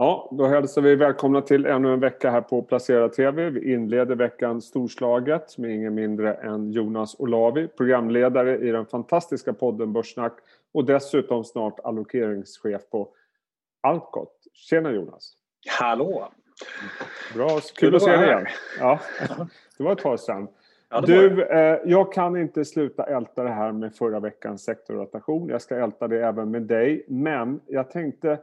Ja, då hälsar vi välkomna till ännu en vecka här på Placera TV. Vi inleder veckan storslaget med ingen mindre än Jonas Olavi, programledare i den fantastiska podden Börssnack och dessutom snart allokeringschef på Alcot. Tjena Jonas! Hallå! Bra, kul, att se dig igen. Ja, det var ett tag sedan. Ja, du, eh, jag kan inte sluta älta det här med förra veckans sektorrotation. Jag ska älta det även med dig. Men jag tänkte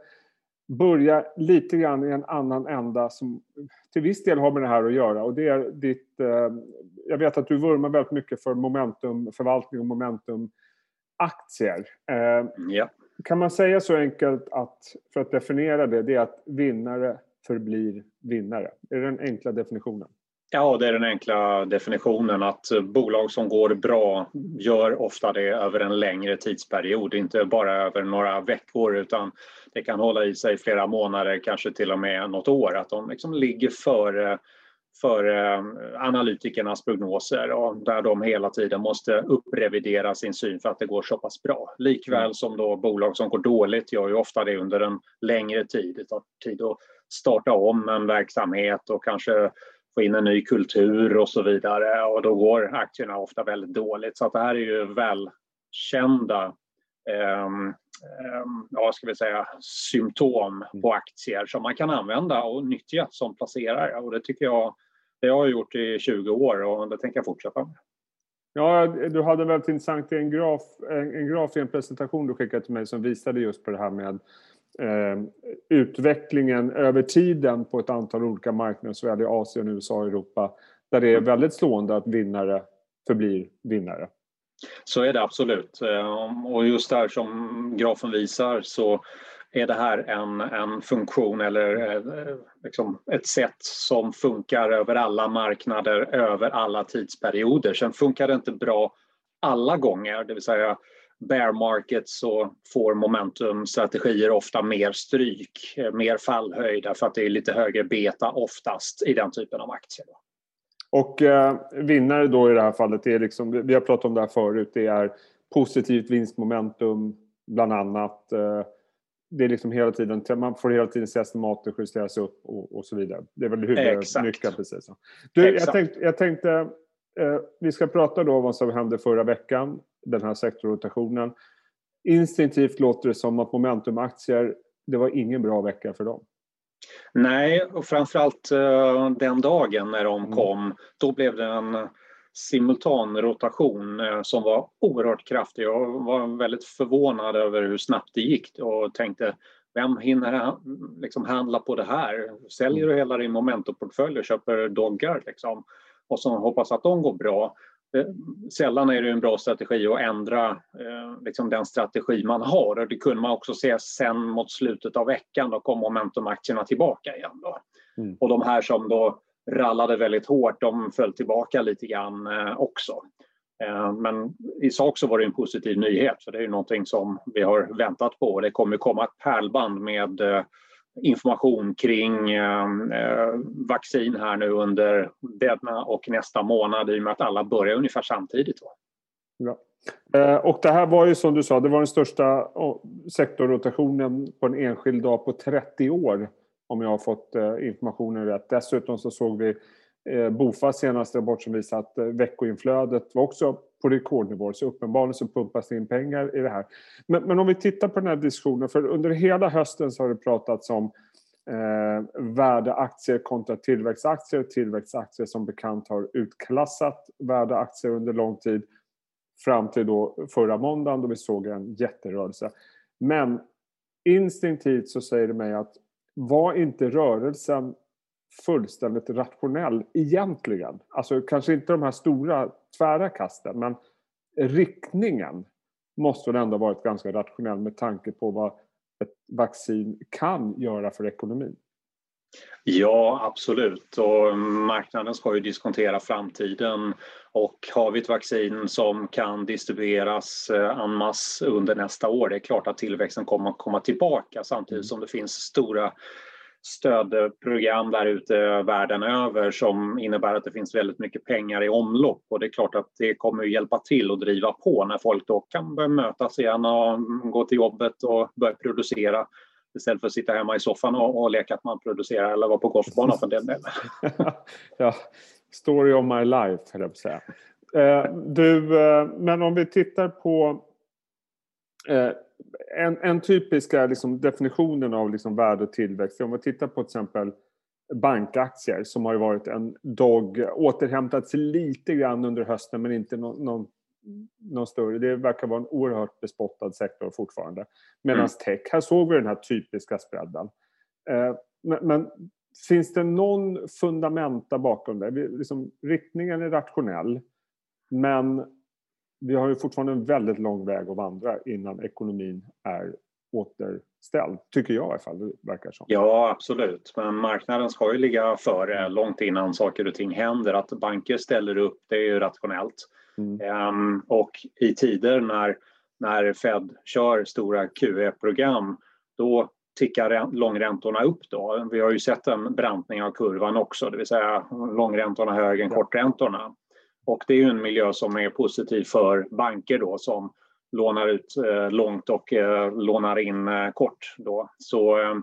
börja lite grann i en annan ända som till viss del har med det här att göra. Och det är ditt, eh, jag vet att du vurmar väldigt mycket för momentumförvaltning och momentumaktier. Eh, ja. Kan man säga så enkelt att, för att definiera det, det är att vinnare förblir vinnare? Är det den enkla definitionen? Ja, det är den enkla definitionen att bolag som går bra gör ofta det över en längre tidsperiod, inte bara över några veckor utan det kan hålla i sig flera månader, kanske till och med något år, att de liksom ligger före för analytikernas prognoser och där de hela tiden måste upprevidera sin syn för att det går så pass bra. Likväl mm. som då bolag som går dåligt gör ju ofta det under en längre tid. Det tar tid att starta om en verksamhet och kanske få in en ny kultur och så vidare och då går aktierna ofta väldigt dåligt. Så att det här är ju välkända eh, ja, ska vi säga, symptom på aktier som man kan använda och nyttja som placerare. Och det tycker jag det har jag gjort i 20 år och det tänker jag fortsätta med. Ja, du hade väldigt intressant en graf, en, en graf i en presentation du skickade till mig som visade just på det här med eh, utvecklingen över tiden på ett antal olika marknader, såväl i Asien, USA och Europa, där det är väldigt slående att vinnare förblir vinnare. Så är det absolut. Eh, och just där som grafen visar så är det här en, en funktion eller eh, liksom ett sätt som funkar över alla marknader, över alla tidsperioder. Sen funkar det inte bra alla gånger, det vill säga bear market så får momentumstrategier ofta mer stryk, eh, mer fallhöjd därför att det är lite högre beta oftast i den typen av aktier. Och eh, vinnare då i det här fallet är liksom, vi har pratat om det här förut, det är positivt vinstmomentum bland annat. Eh, det är liksom hela tiden, man får hela tiden se estimaten justeras upp och, och, så vidare. Det är väl huvudnyckeln precis. Du, jag tänkte, jag tänkte vi ska prata då om vad som hände förra veckan, den här sektorrotationen. Instinktivt låter det som att momentumaktier, det var ingen bra vecka för dem. Nej, och framförallt uh, den dagen när de mm. kom, då blev det en simultanrotation uh, som var oerhört kraftig. Jag var väldigt förvånad över hur snabbt det gick och tänkte vem hinner liksom handla på det här? Säljer du hela din momentumportfölj och köper doggar liksom, och så hoppas att de går bra. Eh, sällan är det en bra strategi att ändra eh, liksom den strategi man har och det kunde man också se sen mot slutet av veckan. Då kom momentumaktierna tillbaka igen. Då. Mm. Och de här som då rallade väldigt hårt, de föll tillbaka lite grann eh, också. Eh, men i sak så var det en positiv nyhet för det är ju någonting som vi har väntat på. Det kommer komma ett pärlband med information kring ehm, eh, vaccin här nu under denna och nästa månad i och med att alla börjar ungefär samtidigt. Ja. Eh, och det här var ju som du sa, det var den största oh, sektorrotationen på en enskild dag på 30 år om jag har fått eh, informationen rätt. Dessutom så såg vi eh, Bofas senaste rapport som visar att veckoinflödet var också på rekordnivå. Så uppenbarligen så pumpas det in pengar i det här. Men, men, om vi tittar på den här diskussionen, för under hela hösten så har det pratats om eh, värdeaktier kontra tillväxtaktier. Tillväxtaktier som bekant har utklassat värdeaktier under lång tid fram till då förra måndagen då vi såg en jätterörelse. Men instinktivt så säger det mig att var inte rörelsen fullständigt rationell egentligen. Alltså kanske inte de här stora tvära kasten men riktningen måste väl ändå varit ganska rationell med tanke på vad ett vaccin kan göra för ekonomin. Ja, absolut. Och marknaden ska ju diskontera framtiden och har vi ett vaccin som kan distribueras eh, en masse under nästa år, det är klart att tillväxten kommer att komma tillbaka samtidigt som det finns stora stödprogram där ute världen över som innebär att det finns väldigt mycket pengar i omlopp och det är klart att det kommer att hjälpa till och driva på när folk då kan börja mötas igen och gå till jobbet och börja producera istället för att sitta hemma i soffan och, och leka att man producerar eller vara på golfbanan för den delen. ja, story of my life, höll jag på att säga. Eh, du, eh, men om vi tittar på en, en typisk liksom, definitionen av liksom, värde och tillväxt. Om vi tittar på till exempel bankaktier som har varit en dog, återhämtat sig lite grann under hösten men inte någon, någon, någon större. Det verkar vara en oerhört bespottad sektor fortfarande. Medan mm. tech, här såg vi den här typiska spreaden. Eh, men, men, finns det någon fundamenta bakom det? Vi, liksom, riktningen är rationell men vi har ju fortfarande en väldigt lång väg att vandra innan ekonomin är återställd, tycker jag i alla fall. Det verkar som. Ja, absolut. Men marknaden ska ju ligga före långt innan saker och ting händer. Att banker ställer upp, det är ju rationellt. Mm. Um, och i tider när, när Fed kör stora QE-program, då tickar långräntorna upp då. Vi har ju sett en brantning av kurvan också, det vill säga långräntorna högre än korträntorna. Och det är ju en miljö som är positiv för banker då som lånar ut eh, långt och eh, lånar in eh, kort. Då. Så eh,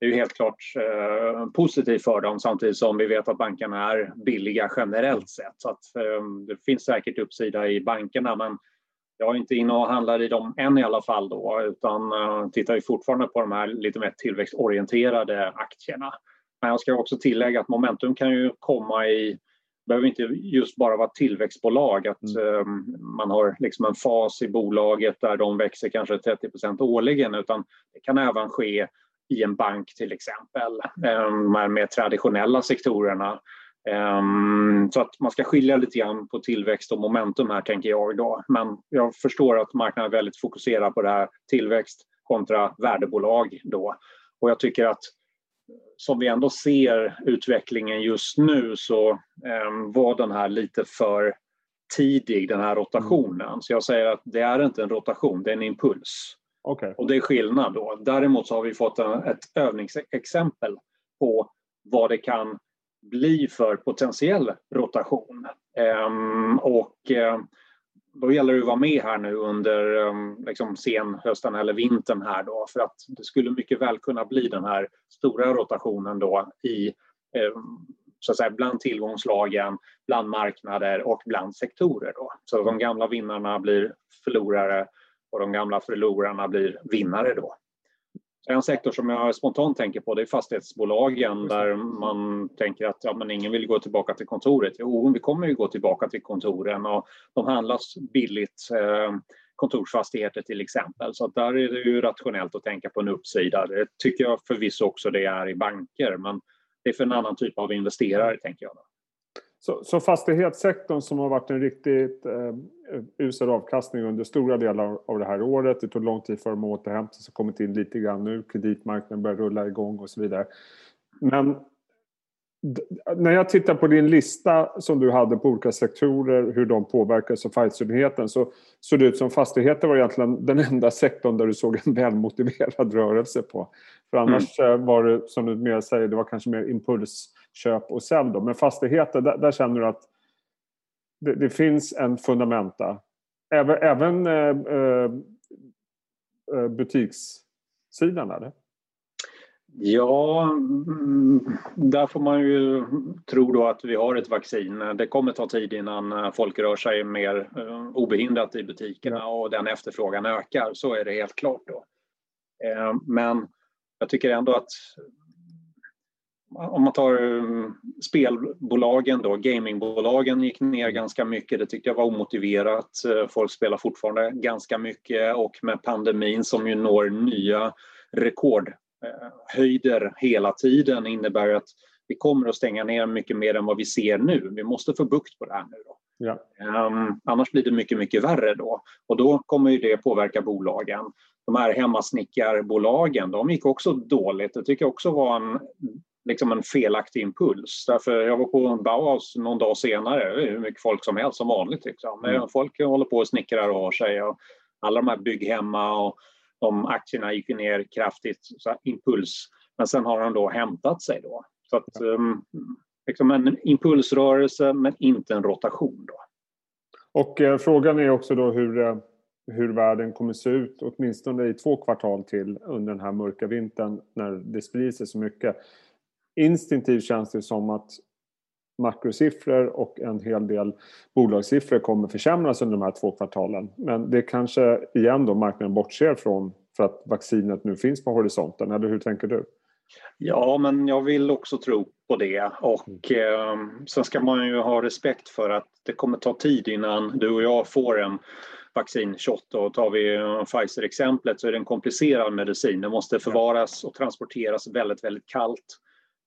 det är ju helt klart eh, positivt för dem samtidigt som vi vet att bankerna är billiga generellt sett. Så att, eh, det finns säkert uppsida i bankerna men jag är inte inne och handlar i dem än i alla fall då utan eh, tittar ju fortfarande på de här lite mer tillväxtorienterade aktierna. Men jag ska också tillägga att momentum kan ju komma i behöver inte just bara vara tillväxtbolag, att mm. um, man har liksom en fas i bolaget där de växer kanske 30% årligen, utan det kan även ske i en bank till exempel, um, de här mer traditionella sektorerna. Um, så att man ska skilja lite grann på tillväxt och momentum här tänker jag idag. Men jag förstår att marknaden är väldigt fokuserad på det här tillväxt kontra värdebolag då. Och jag tycker att som vi ändå ser utvecklingen just nu så eh, var den här lite för tidig, den här rotationen. Mm. Så jag säger att det är inte en rotation, det är en impuls. Okay. Och det är skillnad då. Däremot så har vi fått en, ett övningsexempel på vad det kan bli för potentiell rotation. Um, och um, då gäller det att vara med här nu under ehm, liksom senhösten eller vintern här då för att det skulle mycket väl kunna bli den här stora rotationen då i ehm, så att säga, bland tillgångslagen, bland marknader och bland sektorer. Då. Så de gamla vinnarna blir förlorare och de gamla förlorarna blir vinnare då. En sektor som jag spontant tänker på det är fastighetsbolagen där man tänker att ja, men ingen vill gå tillbaka till kontoret. Jo, vi kommer ju gå tillbaka till kontoren och de handlas billigt. Eh, kontorsfastigheter till exempel. Så där är det ju rationellt att tänka på en uppsida. Det tycker jag förvisso också det är i banker men det är för en annan typ av investerare tänker jag. Så, så fastighetssektorn som har varit en riktigt eh, usel avkastning under stora delar av det här året. Det tog lång tid för dem att återhämta sig, kommit in lite grann nu. Kreditmarknaden börjar rulla igång och så vidare. Men när jag tittar på din lista som du hade på olika sektorer, hur de påverkas av fastighetsyndigheten så såg det ut som fastigheter var egentligen den enda sektorn där du såg en välmotiverad rörelse på. För annars mm. var det, som du mer säger, det var kanske mer impulsköp och sälj då. Men fastigheter, där, där känner du att det, det, finns en fundamenta. Även, även eh, eh, eh butikssidan, eller? Ja, mm, där får man ju tro då att vi har ett vaccin. Det kommer ta tid innan eh, folk rör sig mer eh, obehindrat i butikerna och den efterfrågan ökar. Så är det helt klart då. Eh, men jag tycker ändå att om man tar spelbolagen då, gamingbolagen gick ner ganska mycket. Det tyckte jag var omotiverat. Folk spelar fortfarande ganska mycket och med pandemin som ju når nya rekord höjder hela tiden innebär att vi kommer att stänga ner mycket mer än vad vi ser nu. Vi måste få bukt på det här nu. Då. Ja. Um, annars blir det mycket, mycket värre då. Och då kommer ju det påverka bolagen. De här hemmasnickarbolagen, de gick också dåligt. Det tycker jag också var en, liksom en felaktig impuls. Därför jag var på Bauhaus någon dag senare, det är hur mycket folk som helst som vanligt. Liksom. Mm. Folk håller på och snickrar och har sig. Och alla de här bygghemma och de aktierna gick ner kraftigt, så impuls. Men sen har han då hämtat sig då. Så att, um, liksom en impulsrörelse men inte en rotation då. Och eh, frågan är också då hur, eh, hur världen kommer se ut åtminstone i två kvartal till under den här mörka vintern när det sprider sig så mycket. Instinktivt känns det som att makrosiffror och en hel del bolagssiffror kommer försämras under de här två kvartalen. Men det kanske igen då marknaden bortser från för att vaccinet nu finns på horisonten, eller hur tänker du? Ja, men jag vill också tro på det och eh, sen ska man ju ha respekt för att det kommer ta tid innan du och jag får en vaccinshot och tar vi Pfizer-exemplet så är det en komplicerad medicin. Den måste förvaras och transporteras väldigt, väldigt kallt.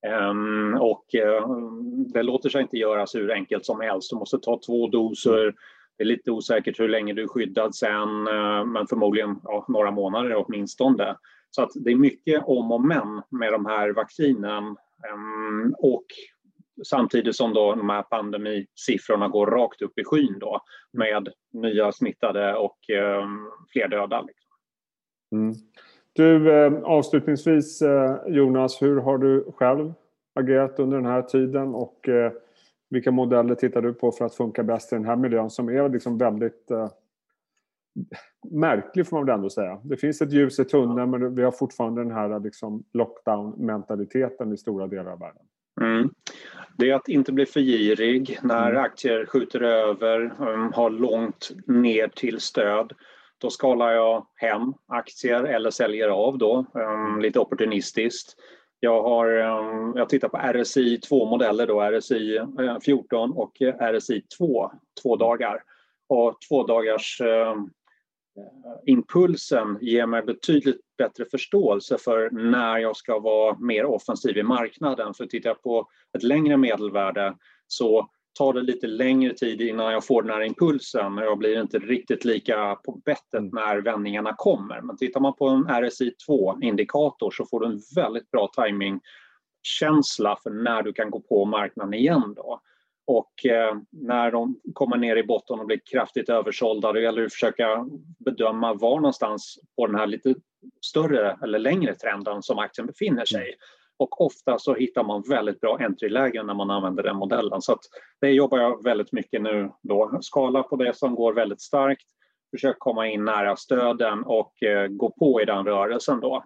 Um, och uh, det låter sig inte göras hur enkelt som helst. Du måste ta två doser. Det är lite osäkert hur länge du är skyddad sen, uh, men förmodligen ja, några månader åtminstone. Så att det är mycket om och men med de här vaccinen. Um, och samtidigt som då de här pandemisiffrorna går rakt upp i skyn då med nya smittade och um, fler döda. Liksom. Mm. Du, eh, avslutningsvis eh, Jonas, hur har du själv agerat under den här tiden och eh, vilka modeller tittar du på för att funka bäst i den här miljön som är liksom väldigt märklig får man väl ändå säga. Det finns ett ljus i tunneln men vi har fortfarande den här liksom, lockdown-mentaliteten i stora delar av världen. Mm. Det är att inte bli för girig när mm. aktier skjuter över, um, har långt ner till stöd. Då skalar jag hem aktier eller säljer av då, um, lite opportunistiskt. Jag har um, jag tittar på RSI 2 modeller då, RSI 14 eh, och RSI 2, två dagar. Och två dagars um, impulsen ger mig betydligt bättre förståelse för när jag ska vara mer offensiv i marknaden. För tittar jag på ett längre medelvärde så tar det lite längre tid innan jag får den här impulsen och jag blir inte riktigt lika på bettet mm. när vändningarna kommer. Men tittar man på en RSI2-indikator så får du en väldigt bra timingkänsla för när du kan gå på marknaden igen. Då. Och eh, när de kommer ner i botten och blir kraftigt översålda då gäller det att försöka bedöma var någonstans på den här lite större eller längre trenden som aktien befinner sig. Och ofta så hittar man väldigt bra entrylägen när man använder den modellen. Så att det jobbar jag väldigt mycket nu då. Skala på det som går väldigt starkt, försök komma in nära stöden och eh, gå på i den rörelsen då.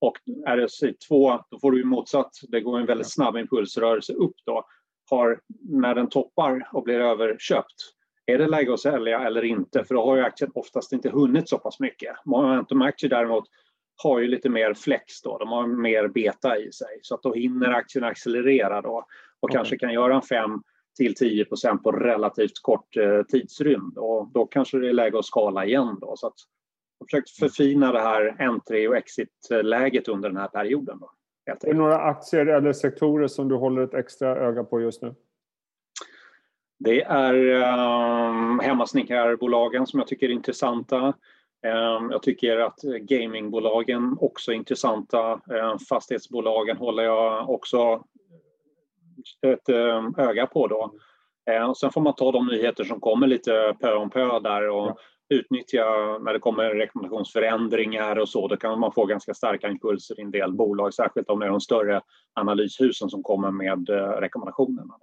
Och RSI2, då får du motsatt, det går en väldigt snabb impulsrörelse upp då. Har, när den toppar och blir överköpt, är det läge att sälja eller inte? För då har ju aktien oftast inte hunnit så pass mycket. Momentum-aktier däremot har ju lite mer flex då, de har mer beta i sig så att då hinner aktien accelerera då och mm. kanske kan göra en 5 till 10% på relativt kort eh, tidsrymd och då kanske det är läge att skala igen då så att jag har försökt förfina det här entry och exit-läget under den här perioden. Då, är det några aktier eller sektorer som du håller ett extra öga på just nu? Det är um, hemmasnickarbolagen som jag tycker är intressanta. Ehm, jag tycker att gamingbolagen också är intressanta. Ehm, fastighetsbolagen håller jag också ett ehm, öga på då. Sen får man ta de nyheter som kommer lite pö om pö där och utnyttja när det kommer rekommendationsförändringar och så. Då kan man få ganska starka impulser i en del bolag, särskilt om det är de större analyshusen som kommer med eh, rekommendationerna.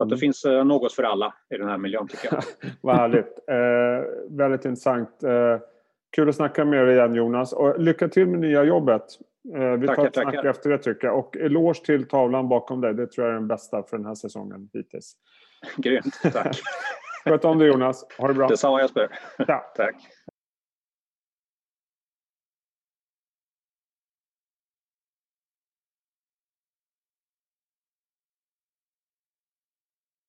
Så det mm. finns eh, något för alla i den här miljön tycker jag. Vad härligt. Eh, väldigt intressant. Eh, kul att snacka med dig igen Jonas. Och lycka till med nya jobbet. Eh, vi tackar, tar ett snack tackar. efter det tycker jag. Och eloge till tavlan bakom dig. Det tror jag är den bästa för den här säsongen hittills. Grymt, tack. Sköt om dig Jonas. Ha det bra. Detsamma Jesper. Ja. tack.